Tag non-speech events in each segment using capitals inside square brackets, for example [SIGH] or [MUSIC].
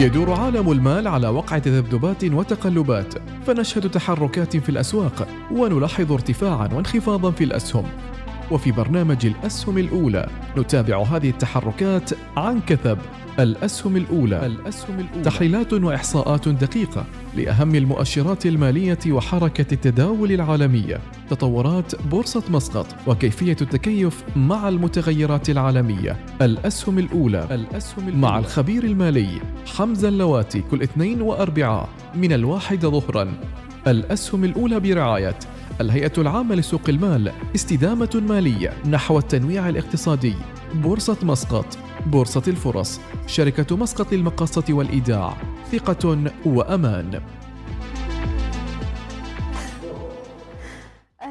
يدور عالم المال على وقع تذبذبات وتقلبات فنشهد تحركات في الأسواق ونلاحظ ارتفاعا وانخفاضا في الأسهم. وفي برنامج الأسهم الأولى. نتابع هذه التحركات عن كثب. الأسهم الأولى. الأسهم الأولى. تحليلات وإحصاءات دقيقة لأهم المؤشرات المالية وحركة التداول العالمية. تطورات بورصة مسقط وكيفية التكيف مع المتغيرات العالمية. الأسهم الأولى. الأسهم الأولى. مع الخبير المالي حمزة اللواتي كل اثنين وأربعاء من الواحد ظهرا. الأسهم الأولى برعاية الهيئة العامة لسوق المال استدامة مالية نحو التنويع الاقتصادي. بورصة مسقط بورصة الفرص شركة مسقط للمقاصة والإيداع ثقة وأمان.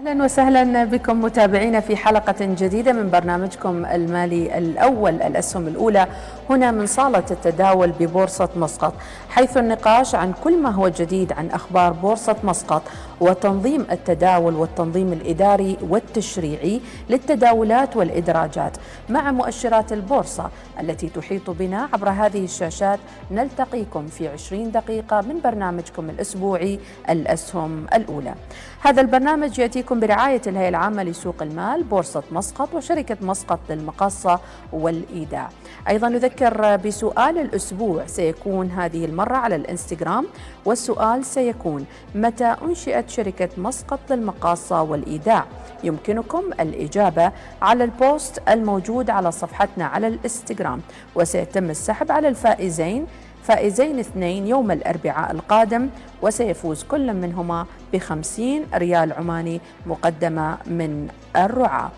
أهلا وسهلا بكم متابعينا في حلقة جديدة من برنامجكم المالي الأول الأسهم الأولى هنا من صالة التداول ببورصة مسقط حيث النقاش عن كل ما هو جديد عن أخبار بورصة مسقط وتنظيم التداول والتنظيم الإداري والتشريعي للتداولات والإدراجات مع مؤشرات البورصة التي تحيط بنا عبر هذه الشاشات نلتقيكم في 20 دقيقة من برنامجكم الأسبوعي الأسهم الأولى. هذا البرنامج يأتيكم برعاية الهيئة العامة لسوق المال بورصة مسقط وشركة مسقط للمقاصة والإيداع. أيضا نذكر بسؤال الأسبوع سيكون هذه المرة على الإنستغرام والسؤال سيكون متى أنشئت شركة مسقط للمقاصة والإيداع؟ يمكنكم الإجابة على البوست الموجود على صفحتنا على الإنستغرام وسيتم السحب على الفائزين فائزين اثنين يوم الأربعاء القادم وسيفوز كل منهما بخمسين ريال عماني مقدمة من الرعاة.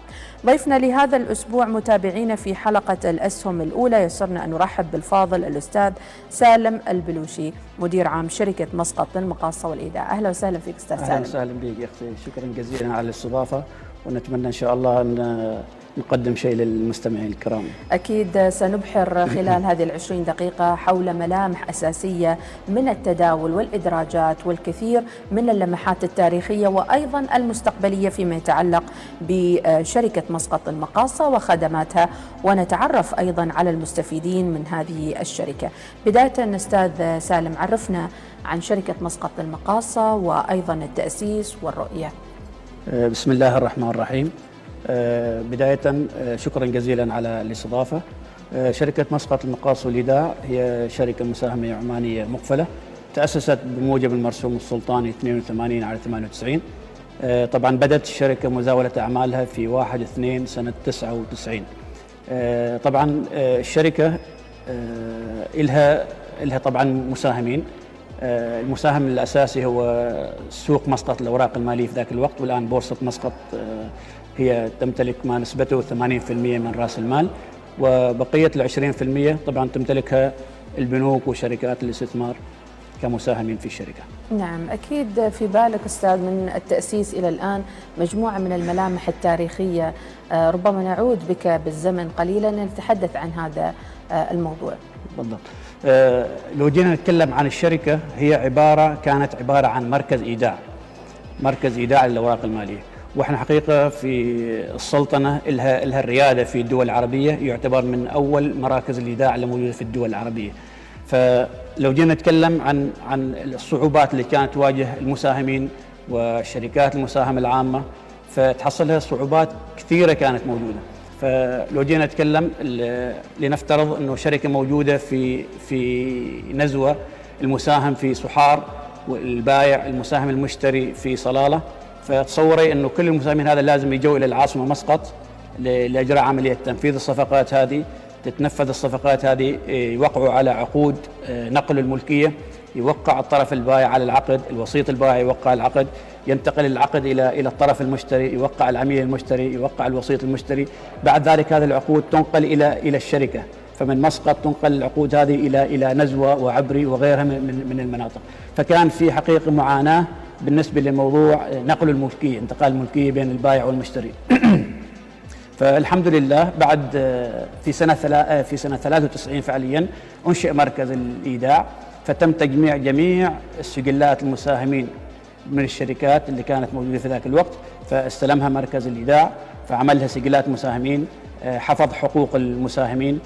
ضيفنا لهذا الأسبوع متابعينا في حلقة الأسهم الأولى. يسرنا أن نرحب بالفاضل الأستاذ سالم البلوشي مدير عام شركة مسقط للمقاصة والإيداع أهلا وسهلا فيك أستاذ سالم. أهلا وسهلا بك يا أختي شكرا جزيلا على الاستضافة ونتمنى إن شاء الله أن نقدم شيء للمستمعين الكرام. أكيد سنبحر خلال هذه العشرين دقيقة حول ملامح أساسية من التداول والإدراجات والكثير من اللمحات التاريخية وأيضا المستقبلية فيما يتعلق بشركة مسقط المقاصة وخدماتها. ونتعرف أيضا على المستفيدين من هذه الشركة. بداية أستاذ سالم عرفنا عن شركة مسقط المقاصة وأيضا التأسيس والرؤية. بسم الله الرحمن الرحيم. بداية آه، شكرا جزيلا على الاستضافة. آه، شركة مسقط المقاص والإيداع هي شركة مساهمة عمانية مقفلة تأسست بموجب المرسوم السلطاني 82 على 98 طبعا بدأت الشركة مزاولة أعمالها في 1 2 سنة 99 طبعا الشركة إلها إلها طبعا مساهمين. المساهم الأساسي هو سوق مسقط الأوراق المالية في ذاك الوقت والآن بورصة مسقط هي تمتلك ما نسبته 80% من رأس المال وبقية ال 20% طبعا تمتلكها البنوك وشركات الاستثمار كمساهمين في الشركة. نعم أكيد في بالك أستاذ من التأسيس إلى الآن مجموعة من الملامح التاريخية آه، ربما نعود بك بالزمن قليلا لنتحدث عن هذا آه، الموضوع. بالضبط. آه، لو جينا نتكلم عن الشركة هي عبارة كانت عبارة عن مركز إيداع. مركز إيداع للأوراق المالية. وإحنا حقيقة في السلطنة لها لها الريادة في الدول العربية يعتبر من أول مراكز الإيداع اللي موجوده في الدول العربية. فلو جينا نتكلم عن عن الصعوبات اللي كانت تواجه المساهمين والشركات المساهمة العامة فتحصلها صعوبات كثيرة كانت موجودة. فلو جينا نتكلم لنفترض إنه شركة موجودة في في نزوة المساهم في صحار والبايع المساهم المشتري في صلالة فتصوري انه كل المساهمين هذا لازم يجوا إلى العاصمة مسقط لإجراء عملية تنفيذ الصفقات هذه تتنفذ الصفقات هذه إيه، يوقعوا على عقود إيه، نقل الملكية يوقع الطرف البائع على العقد الوسيط البائع يوقع العقد ينتقل العقد إلى إلى الطرف المشتري يوقع العميل المشتري يوقع الوسيط المشتري. بعد ذلك هذه العقود تنقل إلى إلى الشركة. فمن مسقط تنقل العقود هذه إلى إلى نزوة وعبري وغيرها من من المناطق. فكان في حقيقة معاناة بالنسبة لموضوع نقل الملكية انتقال الملكية بين البائع والمشتري. [CLEARS THROAT] فالحمد لله بعد في سنة في سنة 93 فعليا أنشئ مركز الإيداع. فتم تجميع جميع السجلات المساهمين من الشركات اللي كانت موجودة في ذاك الوقت. فاستلمها مركز الإيداع فعملها سجلات مساهمين حفظ حقوق المساهمين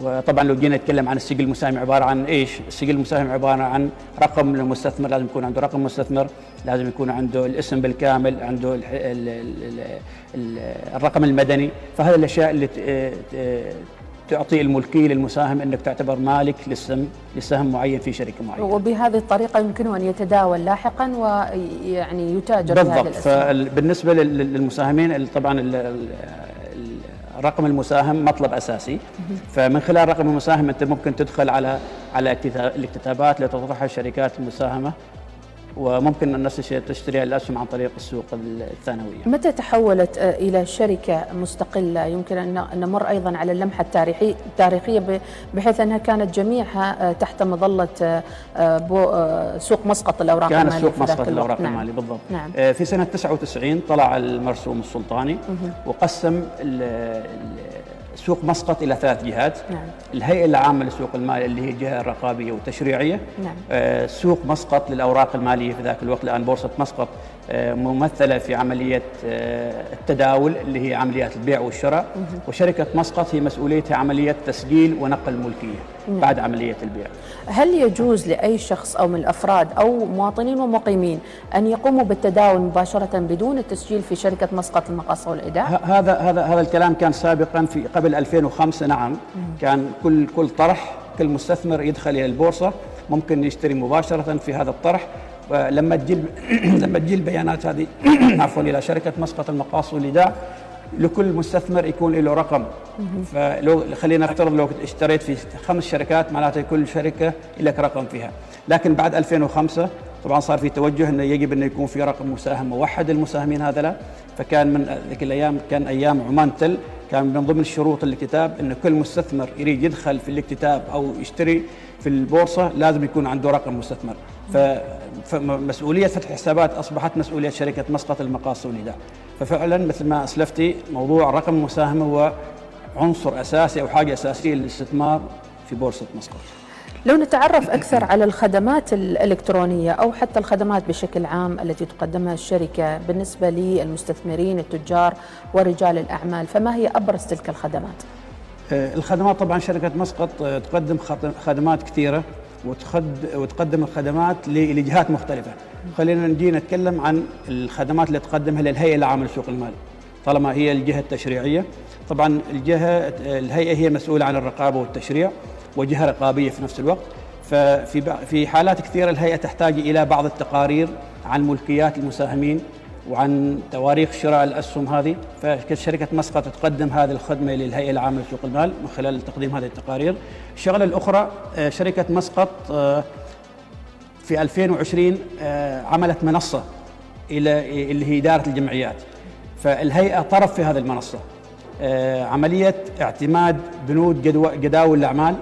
وطبعا لو جينا نتكلم عن السجل المساهم عبارة عن إيش؟ السجل المساهم عبارة عن رقم المستثمر لازم يكون عنده رقم مستثمر، لازم يكون عنده الاسم بالكامل، عنده ال ال ال ال الرقم المدني، فهذه الأشياء اللي تعطي الملكية للمساهم إنك تعتبر مالك للسهم لسهم معين في شركة معينة. وبهذه الطريقة يمكنه أن يتداول لاحقا ويعني يتاجر بالضبط فبالنسبة للمساهمين طبعا رقم المساهم مطلب أساسي. فمن خلال رقم المساهم أنت ممكن تدخل على على الاكتتابات اللي تطرحها الشركات المساهمه وممكن الناس تشتري الاسهم عن طريق السوق الثانوية. متى تحولت آه، إلى شركة مستقلة يمكن أن نمر أيضا على اللمحة التاريخية التاريخيه بحيث أنها كانت جميعها آه، تحت مظلة آه، سوق مسقط الأوراق كان المالية سوق مسقط الأوراق نعم. المالية بالضبط. نعم. في سنة 99 طلع المرسوم السلطاني وقسم سوق مسقط إلى ثلاث جهات نعم. الهيئة العامة لسوق المال اللي هي الجهة الرقابية والتشريعية نعم. آه سوق مسقط للأوراق المالية في ذاك الوقت الان بورصة مسقط ممثلة في عملية آه التداول اللي هي عمليات البيع والشراء مه. وشركة مسقط هي مسؤوليتها عملية تسجيل ونقل الملكية نعم. بعد عملية البيع هل يجوز لأي شخص أو من الأفراد أو مواطنين ومقيمين أن يقوموا بالتداول مباشرة بدون التسجيل في شركة مسقط المقاصة والايداع هذا هذا هذا الكلام كان سابقا في قبل 2005 نعم مم. كان كل كل طرح كل مستثمر يدخل إلى البورصة ممكن يشتري مباشرة في هذا الطرح لما تجي [CLEARS THROAT] لما تجي البيانات هذه [CLEARS THROAT] عفوا إلى شركة مسقط المقاص والايداع لكل مستثمر يكون له رقم. فلو خلينا نفترض لو اشتريت في خمس شركات معناته كل شركة لك رقم فيها. لكن بعد 2005 طبعا صار في توجه إنه يجب إنه يكون في رقم مساهم موحد للمساهمين هذا لا. فكان من ذيك الأيام كان أيام عمان تل كان من ضمن شروط الاكتتاب إنه كل مستثمر يريد يدخل في الاكتتاب أو يشتري في البورصة لازم يكون عنده رقم مستثمر. فمسؤوليه فتح حسابات أصبحت مسؤولية شركة مسقط المقاصه والنداء ففعلا مثل ما اسلفتي موضوع رقم المساهمه هو عنصر أساسي أو حاجة أساسية للاستثمار في بورصة مسقط. لو نتعرف أكثر على الخدمات الإلكترونية أو حتى الخدمات بشكل عام التي تقدمها الشركة بالنسبة للمستثمرين التجار ورجال الأعمال فما هي أبرز تلك الخدمات؟ آه، الخدمات طبعا شركة مسقط آه، تقدم خدمات كثيرة. وتقدم الخدمات لجهات مختلفة. خلينا نجي نتكلم عن الخدمات اللي تقدمها للهيئة العامة لسوق المال طالما هي الجهة التشريعية. طبعا الجهة الهيئة هي مسؤولة عن الرقابة والتشريع وجهة رقابية في نفس الوقت. ففي في حالات كثيرة الهيئة تحتاج إلى بعض التقارير عن ملكيات المساهمين وعن تواريخ شراء الأسهم هذه فشركه مسقط تقدم هذه الخدمة للهيئة العامة لسوق المال من خلال تقديم هذه التقارير. الشغلة الأخرى آه، شركة مسقط آه، في 2020 آه، عملت منصة إلى اللي هي إدارة الجمعيات. فالهيئة طرف في هذه المنصة. عملية اعتماد بنود جداول الأعمال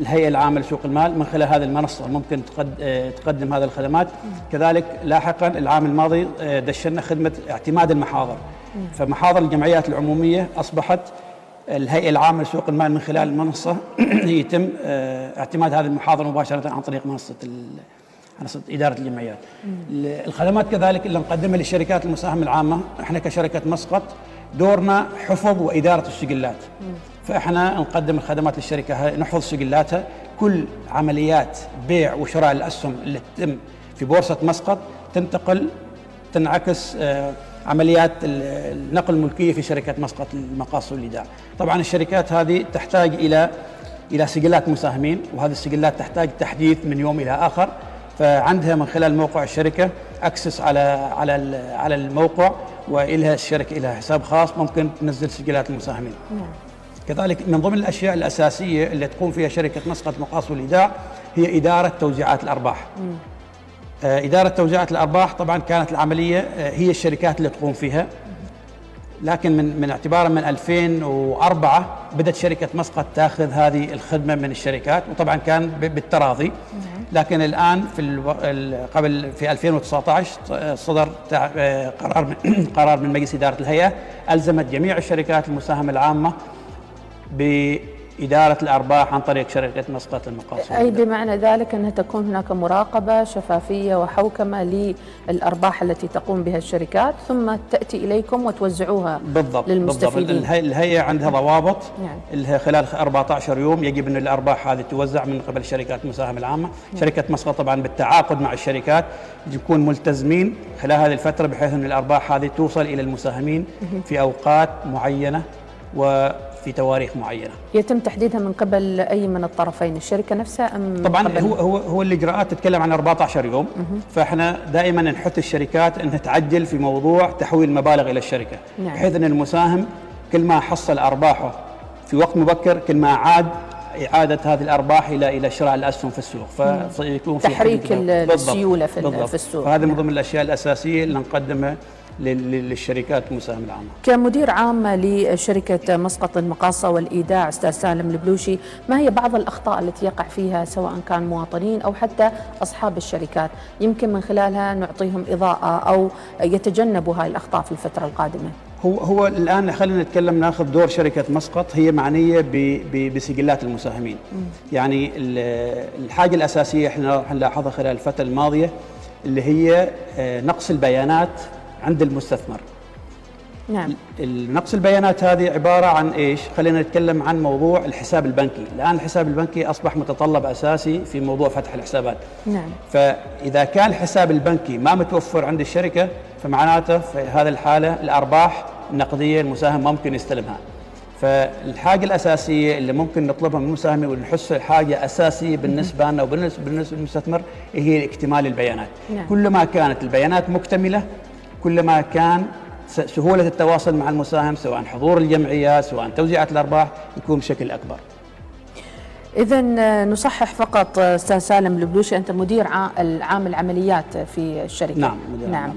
الهيئة العامة لسوق المال من خلال هذه المنصة ممكن آه، تقدم هذه الخدمات. كذلك لاحقا العام الماضي آه، دشنا خدمة اعتماد المحاضر. فمحاضر الجمعيات العمومية أصبحت الهيئة العامة لسوق المال من خلال المنصة [CLEARS THROAT] يتم آه، اعتماد هذه المحاضره مباشرة عن طريق منصة منصة إدارة الجمعيات. الخدمات كذلك اللي نقدمها للشركات المساهمة العامة. إحنا كشركة مسقط دورنا حفظ وإدارة السجلات. فإحنا نقدم الخدمات للشركة نحفظ سجلاتها كل عمليات بيع وشراء الأسهم اللي تتم في بورصة مسقط تنتقل تنعكس آه، عمليات النقل الملكية في شركة مسقط المقاصد والإيداع. طبعا الشركات هذه تحتاج إلى إلى سجلات مساهمين وهذه السجلات تحتاج تحديث من يوم إلى آخر فعندها من خلال موقع الشركة أكسس على على على الموقع وإلها الشركة لها حساب خاص ممكن تنزل سجلات المساهمين. نعم. كذلك من ضمن الأشياء الأساسية اللي تقوم فيها شركة مسقط مقاص والإيداع هي إدارة توزيعات الأرباح. آه إدارة توزيعات الأرباح طبعا كانت العملية آه هي الشركات اللي تقوم فيها. لكن من من اعتبارا من 2004 بدأت شركة مسقط تأخذ هذه الخدمة من الشركات وطبعا كان بالتراضي. لكن الآن في قبل في 2019 صدر آه، قرار [COUGHS] قرار من مجلس إدارة الهيئة. ألزمت جميع الشركات المساهمة العامة إدارة الأرباح عن طريق شركة مسقط المقاصد. أي بمعنى ذلك أنها تكون هناك مراقبة شفافية وحوكمة للأرباح التي تقوم بها الشركات ثم تأتي إليكم وتوزعوها بالضبط للمستفيدين. بالضبط الهيئة عندها ضوابط. نعم. خلال 14 يوم يجب أن الأرباح هذه توزع من قبل شركات المساهمة العامة. نعم. شركة مسقط طبعا بالتعاقد مع الشركات يكون ملتزمين خلال هذه الفترة بحيث أن الأرباح هذه توصل إلى المساهمين في أوقات معينة وفي تواريخ معينة. يتم تحديدها من قبل أي من الطرفين الشركة نفسها أم طبعا قبل؟ هو هو هو الإجراءات تتكلم عن 14 يوم. فإحنا دائما نحث الشركات انها تعجل في موضوع تحويل المبالغ إلى الشركة. نعم. بحيث إن المساهم كل ما حصل أرباحه في وقت مبكر كل ما عاد إعادة هذه الأرباح إلى إلى شراء الأسهم في السوق. فيكون في تحريك السيولة في. في السوق. فهذه من ضمن الأشياء الأساسية اللي نقدمها للشركات المساهمه العامه. كمدير عام لشركة مسقط المقاصة والإيداع أستاذ سالم البلوشي، ما هي بعض الأخطاء التي يقع فيها سواء كان مواطنين أو حتى أصحاب الشركات، يمكن من خلالها نعطيهم إضاءة أو يتجنبوا هاي الأخطاء في الفترة القادمة. هو هو الآن خلينا نتكلم ناخذ دور شركة مسقط هي معنية بسجلات المساهمين. م. يعني الحاجة الأساسية إحنا نلاحظها خلال الفترة الماضية اللي هي آه، نقص البيانات عند المستثمر. نعم. نقص البيانات هذه عبارة عن إيش؟ خلينا نتكلم عن موضوع الحساب البنكي. الآن الحساب البنكي أصبح متطلب أساسي في موضوع فتح الحسابات. نعم. فإذا كان الحساب البنكي ما متوفر عند الشركة فمعناته في هذه الحالة الأرباح النقدية المساهم ممكن يستلمها. فالحاجة الأساسية اللي ممكن نطلبها من المساهمين ونحس حاجة أساسية بالنسبة لنا وبالنسبة للمستثمر هي اكتمال البيانات. نعم. كلما كانت البيانات مكتملة كلما كان سهولة التواصل مع المساهم سواء حضور الجمعيات سواء توزيعات الأرباح يكون بشكل أكبر. إذا آه، نصحح فقط آه، أستاذ سالم البلوشي أنت مدير عام العمليات في الشركة. نعم مدير نعم.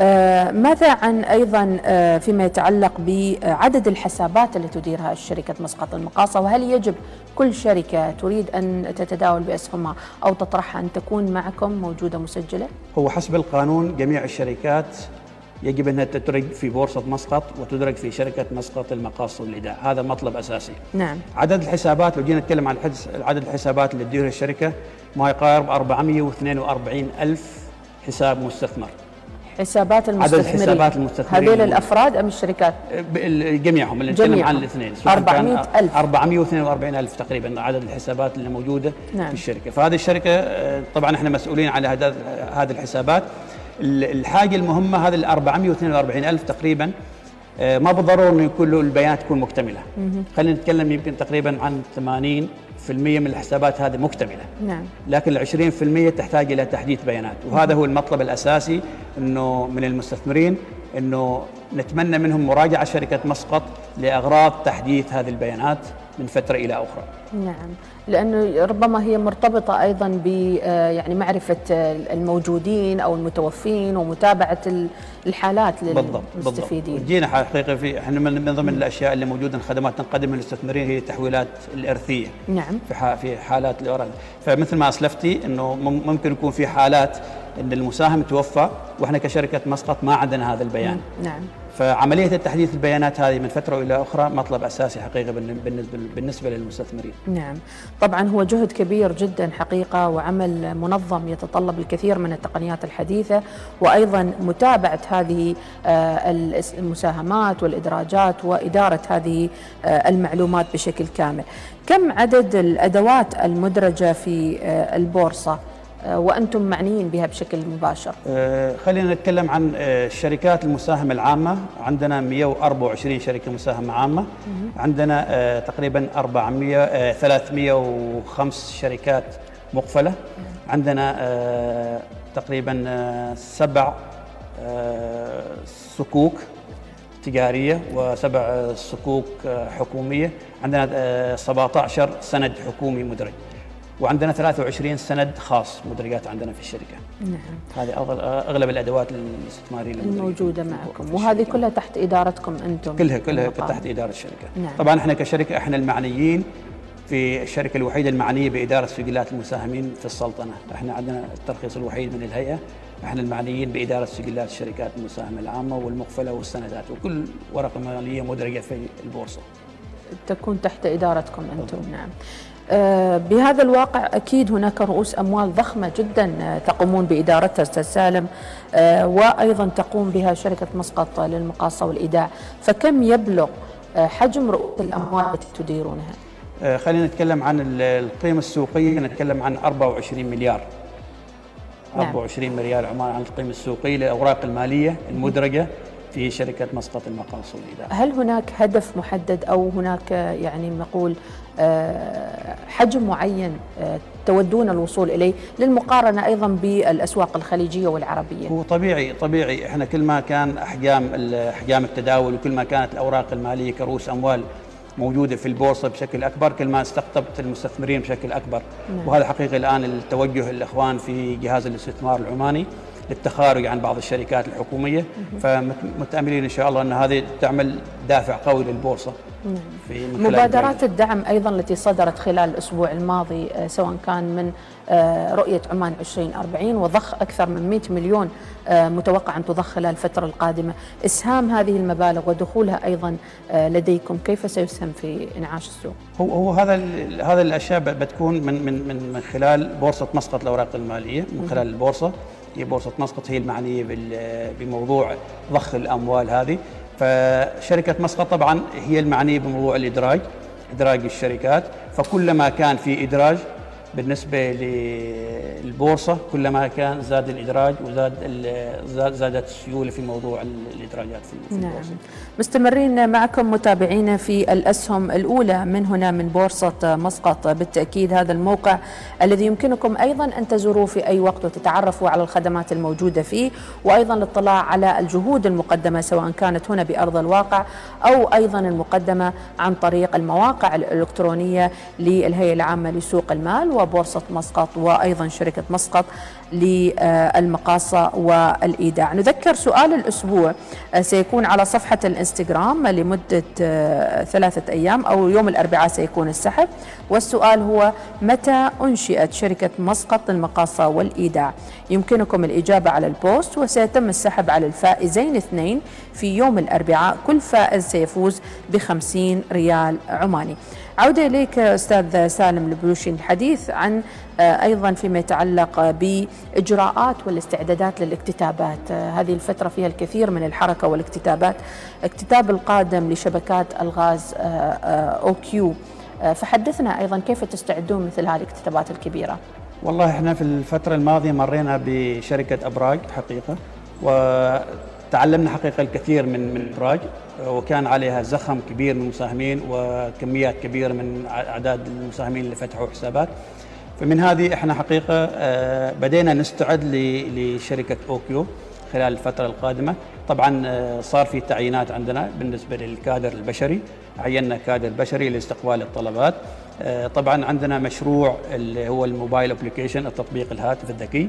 آه ماذا عن أيضا آه فيما يتعلق بعدد الحسابات التي تديرها شركة مسقط المقاصة؟ وهل يجب كل شركة تريد أن تتداول بأسهمها أو تطرحها أن تكون معكم موجودة مسجلة؟ هو حسب القانون جميع الشركات يجب انها تدرج في بورصة مسقط وتدرج في شركة مسقط المقاصد والايداع، هذا مطلب أساسي. نعم. عدد الحسابات لو جينا نتكلم عن عدد الحسابات اللي تديرها الشركة ما يقارب 442 ألف حساب مستثمر. حسابات المستثمرين عدد حسابات المستثمرين هذيل الأفراد أم الشركات؟ جميعهم اللي نتكلم عن الاثنين 400 ألف 442 ألف تقريبا عدد الحسابات اللي موجودة نعم. في الشركة فهذه الشركة آه، طبعا إحنا مسؤولين على هذه الحسابات الحاجة المهمة هذه ال 442 ألف تقريبا آه، ما بالضرورة إنه يكون له البيانات تكون مكتملة. خلينا نتكلم يمكن تقريبا عن 80 من الحسابات هذه مكتملة. نعم. لكن ال 20% تحتاج إلى تحديث بيانات. وهذا هو المطلب الأساسي إنه من المستثمرين إنه نتمنى منهم مراجعة شركة مسقط لأغراض تحديث هذه البيانات من فترة إلى أخرى. نعم، لأنه ربما هي مرتبطة أيضا ب آه، يعني معرفة الموجودين أو المتوفين ومتابعة الحالات للمستفيدين. بالضبط. جينا حقيقه في إحنا من ضمن الأشياء اللي موجودة الخدمات نقدمها للمستثمرين هي التحويلات الإرثية. نعم. في في حالات الورث، فمثل ما أسلفتي إنه ممكن يكون في حالات إن المساهم توفى وإحنا كشركة مسقط ما عندنا هذا البيان. نعم. فعملية التحديث البيانات هذه من فترة إلى أخرى مطلب أساسي حقيقه بالنسبة بالنسبة للمستثمرين. نعم، طبعا هو جهد كبير جدا حقيقة وعمل منظم يتطلب الكثير من التقنيات الحديثة وأيضا متابعة هذه آه، المساهمات والإدراجات وإدارة هذه آه، المعلومات بشكل كامل. كم عدد الأدوات المدرجة في آه، البورصة؟ آه، وأنتم معنيين بها بشكل مباشر. آه، خلينا نتكلم عن آه، الشركات المساهمة العامة. عندنا 124 شركة مساهمة عامة. عندنا تقريبا 400 305 شركات مقفلة. عندنا تقريبا سبع صكوك تجارية وسبع صكوك حكومية. عندنا 17 سند حكومي مدرج. وعندنا 23 سند خاص مدرجات عندنا في الشركة. نعم. هذه أغلب الأدوات الاستثماريه الموجودة معكم وهذه كلها تحت إدارتكم أنتم. كلها كلها تحت إدارة الشركة. نعم. طبعا إحنا كشركة إحنا المعنيين في الشركة الوحيدة المعنية بإدارة سجلات المساهمين في السلطنة، إحنا عندنا الترخيص الوحيد من الهيئة، إحنا المعنيين بإدارة سجلات الشركات المساهمة العامة والمقفلة والسندات وكل ورقة مالية مدرجة في البورصة. تكون تحت إدارتكم أنتم نعم بهذا الواقع أكيد هناك رؤوس أموال ضخمة جدا آه، تقومون بادارتها أستاذ سالم آه، وأيضا تقوم بها شركة مسقط للمقاصة والإيداع فكم يبلغ حجم رؤوس الأموال التي تديرونها؟ خلينا نتكلم عن القيمة السوقية نتكلم عن 24 مليار نعم. 24 مليار عمان عن القيمة السوقية للأوراق المالية المدرجة في شركة مسقط المقاص والإدارة هل هناك هدف محدد أو هناك يعني نقول آه، حجم معين آه، تودون الوصول إليه للمقارنة أيضا بالأسواق الخليجية والعربية. هو طبيعي طبيعي إحنا كل ما كان أحجام أحجام التداول وكل ما كانت الأوراق المالية كرؤوس أموال موجودة في البورصة بشكل أكبر كل ما استقطبت المستثمرين بشكل أكبر نعم. وهذا حقيقي الآن التوجه الإخوان في جهاز الاستثمار العماني للتخارج عن بعض الشركات الحكومية فمتأملين إن شاء الله إن هذه تعمل دافع قوي للبورصة. في مبادرات الدعم أيضا التي صدرت خلال الأسبوع الماضي آه، سواء كان من آه، رؤية عمان 2040 وضخ أكثر من 100 مليون آه، متوقع أن تضخ خلال الفترة القادمة، إسهام هذه المبالغ ودخولها أيضا لديكم كيف سيسهم في إنعاش السوق؟ هو هو هذا هذا الأشياء بتكون من من من من خلال بورصة مسقط الأوراق المالية من خلال البورصة. بورصه مسقط هي المعنية بموضوع ضخ الأموال هذه. فشركة مسقط طبعا هي المعنية بموضوع الإدراج إدراج الشركات. فكلما كان في إدراج بالنسبة للبورصة كلما كان زاد الإدراج وزاد زادت السيولة في موضوع الإدراجات في نعم. البورصة. مستمرين معكم متابعينا في الأسهم الأولى من هنا من بورصة مسقط. بالتأكيد هذا الموقع الذي يمكنكم أيضا أن تزوروه في أي وقت وتتعرفوا على الخدمات الموجودة فيه وأيضا الاطلاع على الجهود المقدمة سواء كانت هنا بأرض الواقع أو أيضا المقدمة عن طريق المواقع الإلكترونية للهيئة العامة لسوق المال. وبورصة مسقط وأيضا شركة مسقط للمقاصة والإيداع. نذكر سؤال الأسبوع آه، سيكون على صفحة الإنستغرام لمدة آه، ثلاثة أيام أو يوم الأربعاء سيكون السحب. والسؤال هو متى أنشئت شركة مسقط للمقاصة والإيداع؟ يمكنكم الإجابة على البوست وسيتم السحب على الفائزين اثنين في يوم الأربعاء. كل فائز سيفوز بخمسين ريال عماني. عودة إليك أستاذ سالم البلوشي الحديث عن آه، أيضا فيما يتعلق بإجراءات والاستعدادات للاكتتابات. آه، هذه الفترة فيها الكثير من الحركة والاكتتابات. اكتتاب القادم لشبكات الغاز آه، OQ. فحدثنا أيضا كيف تستعدون مثل هذه الاكتتابات الكبيرة؟ والله إحنا في الفترة الماضية مرينا بشركة أبراج حقيقة وتعلمنا حقيقة الكثير من من أبراج وكان عليها زخم كبير من المساهمين وكميات كبيرة من أعداد المساهمين اللي فتحوا حسابات. فمن هذه إحنا حقيقة آه، بدينا نستعد لشركة OQ خلال الفترة القادمة. طبعا آه، صار في تعيينات عندنا بالنسبة للكادر البشري. عينا كادر بشري لاستقبال الطلبات. آه، طبعا عندنا مشروع اللي هو ال mobile application التطبيق الهاتف الذكي.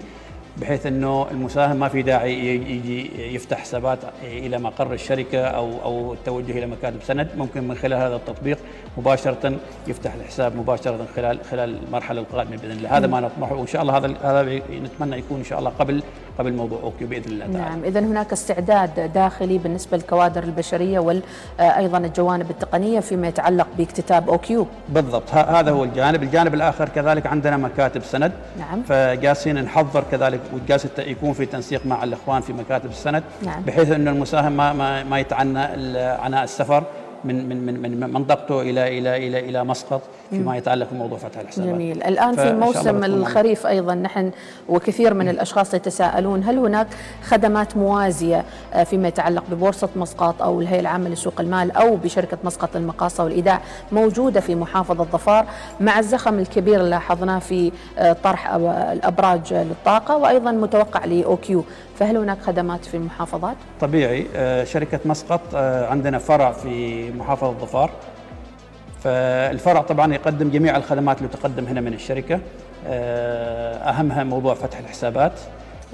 بحيث إنه المساهم ما في داعي يجي يفتح حسابات إلى مقر الشركة أو أو التوجه إلى مكاتب سند. ممكن من خلال هذا التطبيق مباشرة يفتح الحساب مباشرة خلال خلال المرحله القادمه بإذن الله. هذا ما نطمحه وإن شاء الله هذا هذا نتمنى يكون إن شاء الله قبل قبل موضوع OQ بإذن الله تعالى. نعم. اذا هناك استعداد داخلي بالنسبة للكوادر البشرية وأيضا الجوانب التقنية فيما يتعلق باكتتاب OQ. بالضبط. هذا هو الجانب، الجانب الآخر كذلك عندنا مكاتب سند. نعم. فجالسين نحضر كذلك وجالس يكون في تنسيق مع الإخوان في مكاتب السند نعم. بحيث إنه المساهم ما ما, ما يتعنى عناء السفر من من من من منطقته إلى إلى إلى إلى مسقط فيما يتعلق بموضوع فتح الحسابات. جميل، الآن في موسم الخريف أيضا نحن وكثير من الأشخاص يتساءلون هل هناك خدمات موازية آه، فيما يتعلق ببورصة مسقط أو الهيئة العامة لسوق المال أو بشركة مسقط للمقاصه والإيداع موجودة في محافظة ظفار مع الزخم الكبير اللي لاحظناه في آه، طرح الأبراج للطاقة وأيضا متوقع لأوكيو. فهل هناك خدمات في المحافظات؟ طبيعي آه، شركة مسقط آه، عندنا فرع في محافظة ظفار. فالفرع طبعا يقدم جميع الخدمات اللي تقدم هنا من الشركة. آه، أهمها موضوع فتح الحسابات.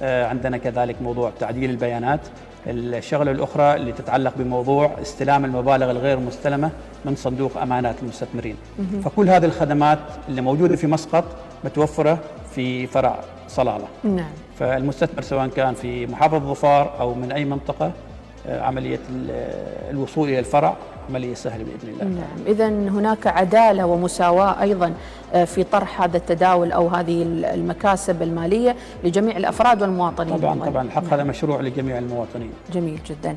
عندنا كذلك موضوع تعديل البيانات. الشغلة الأخرى اللي تتعلق بموضوع استلام المبالغ الغير مستلمة من صندوق أمانات المستثمرين. فكل هذه الخدمات اللي موجودة في مسقط متوفرة في فرع صلالة. نعم. فالمستثمر سواء كان في محافظة ظفار أو من أي منطقة آه، عملية الوصول إلى الفرع عملية سهلة بإذن الله. نعم. اذا هناك عدالة ومساواة أيضا آه، في طرح هذا التداول أو هذه المكاسب المالية لجميع الأفراد والمواطنين طبعا طبعا. الحق نعم. هذا مشروع لجميع المواطنين. جميل جدا.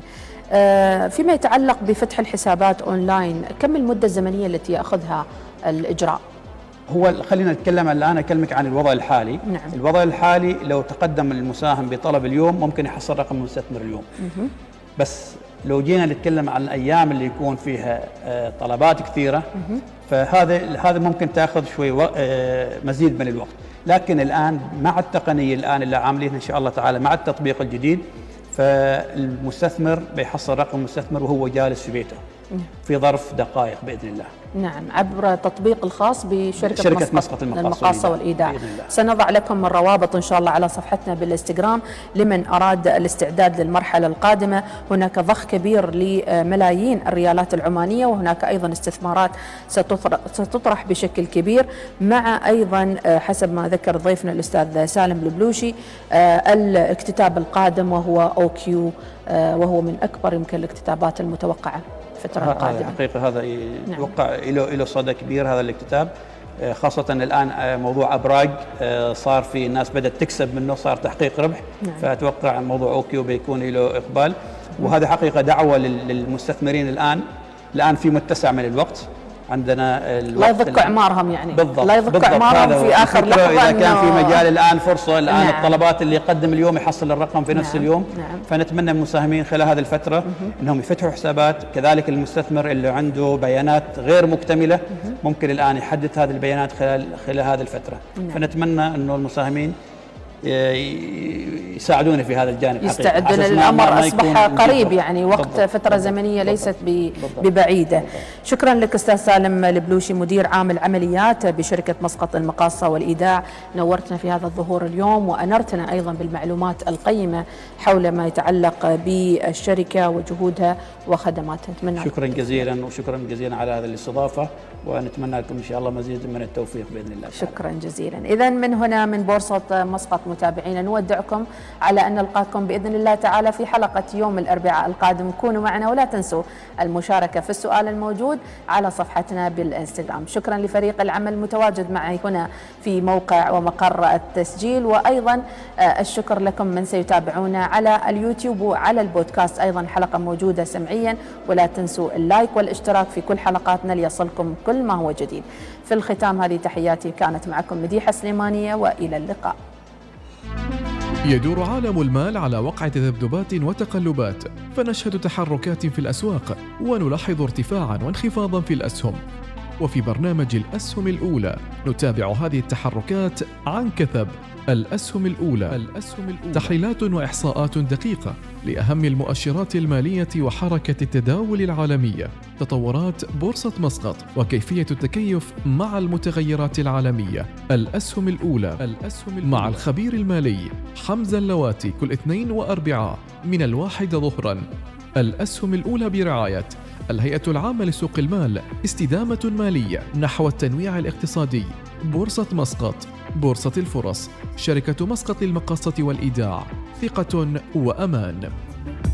آه، فيما يتعلق بفتح الحسابات أونلاين كم المدة الزمنية التي يأخذها الإجراء؟ هو خلينا نتكلم الآن أكلمك عن الوضع الحالي. نعم. الوضع الحالي لو تقدم المساهم بطلب اليوم ممكن يحصل رقم المستثمر اليوم. مه. بس لو جينا نتكلم عن الأيام اللي يكون فيها آه، طلبات كثيرة فهذا هذا ممكن تأخذ شوي آه، مزيد من الوقت. لكن الآن مع التقنية الآن اللي عاملينها إن شاء الله تعالى مع التطبيق الجديد فالمستثمر بيحصل رقم المستثمر وهو جالس في بيته في ظرف دقائق بإذن الله. نعم عبر تطبيق الخاص بشركة شركة مسقط, مسقط المقاصة والإيداع. سنضع لكم الروابط إن شاء الله على صفحتنا بالإنستغرام. لمن أراد الاستعداد للمرحلة القادمة هناك ضخ كبير لملايين الريالات العمانية وهناك أيضا استثمارات ستطرح بشكل كبير مع أيضا آه، حسب ما ذكر ضيفنا الأستاذ سالم البلوشي آه، الاكتتاب القادم وهو OQ آه، وهو من أكبر يمكن الاكتتابات المتوقعة. الفترة القادمة حقيقة هذا يتوقع نعم. له له صدى كبير هذا الاكتتاب. آه، خاصة الآن آه، موضوع أبراج آه، صار في الناس بدأت تكسب منه صار تحقيق ربح. نعم. فأتوقع موضوع OQ بيكون له إقبال. وهذا حقيقة دعوة للمستثمرين الآن. الآن في متسع من الوقت. عندنا لا يضك إعمارهم يعني. بالضبط لا يضك إعمارهم في آخر لحظة إذا كان في مجال الآن فرصة الآن نعم. الطلبات اللي يقدم اليوم يحصل الرقم في نفس نعم. اليوم. نعم. فنتمنى من المساهمين خلال هذه الفترة إنهم يفتحوا حسابات. كذلك المستثمر اللي عنده بيانات غير مكتملة ممكن الآن يحدث هذه البيانات خلال خلال هذه الفترة. نعم. فنتمنى إنه المساهمين يساعدونا في هذا الجانب يستعدون الامر أصبح قريب يعني وقت بالضبط. فترة زمنية ليست ببعيدة. شكرا لك أستاذ سالم البلوشي مدير عام العمليات بشركة مسقط المقاصة والإيداع. نورتنا في هذا الظهور اليوم وأنرتنا أيضا بالمعلومات القيمة حول ما يتعلق بالشركة وجهودها وخدماتها. نتمنى شكرا جزيلا وشكرا جزيلا على هذه الاستضافة ونتمنى لكم إن شاء الله مزيد من التوفيق بإذن الله. شكرا جزيلا. اذا من هنا من بورصة مسقط متابعينا نودعكم على أن نلقاكم بإذن الله تعالى في حلقة يوم الأربعاء القادم. كونوا معنا ولا تنسوا المشاركة في السؤال الموجود على صفحتنا بالإنستغرام. شكرا لفريق العمل المتواجد معي هنا في موقع ومقر التسجيل وأيضا آه، الشكر لكم من سيتابعونا على اليوتيوب وعلى البودكاست. أيضا حلقة موجودة سمعيا ولا تنسوا اللايك والاشتراك في كل حلقاتنا ليصلكم كل ما هو جديد. في الختام هذه تحياتي كانت معكم مديحة سليمانية وإلى اللقاء. يدور عالم المال على وقع تذبذبات وتقلبات فنشهد تحركات في الأسواق ونلاحظ ارتفاعا وانخفاضا في الأسهم. وفي برنامج الأسهم الأولى نتابع هذه التحركات عن كثب. الأسهم الأولى. الأسهم الأولى تحليلات وإحصاءات دقيقة لأهم المؤشرات المالية وحركة التداول العالمية. تطورات بورصة مسقط وكيفية التكيف مع المتغيرات العالمية. الأسهم الأولى. الأسهم الأولى مع الخبير المالي حمزة اللواتي كل اثنين وأربعاء من الواحد ظهرا. الأسهم الأولى برعاية الهيئة العامة لسوق المال استدامة مالية نحو التنويع الاقتصادي. بورصة مسقط بورصة الفرص شركة مسقط للمقاصة والإيداع ثقة وأمان.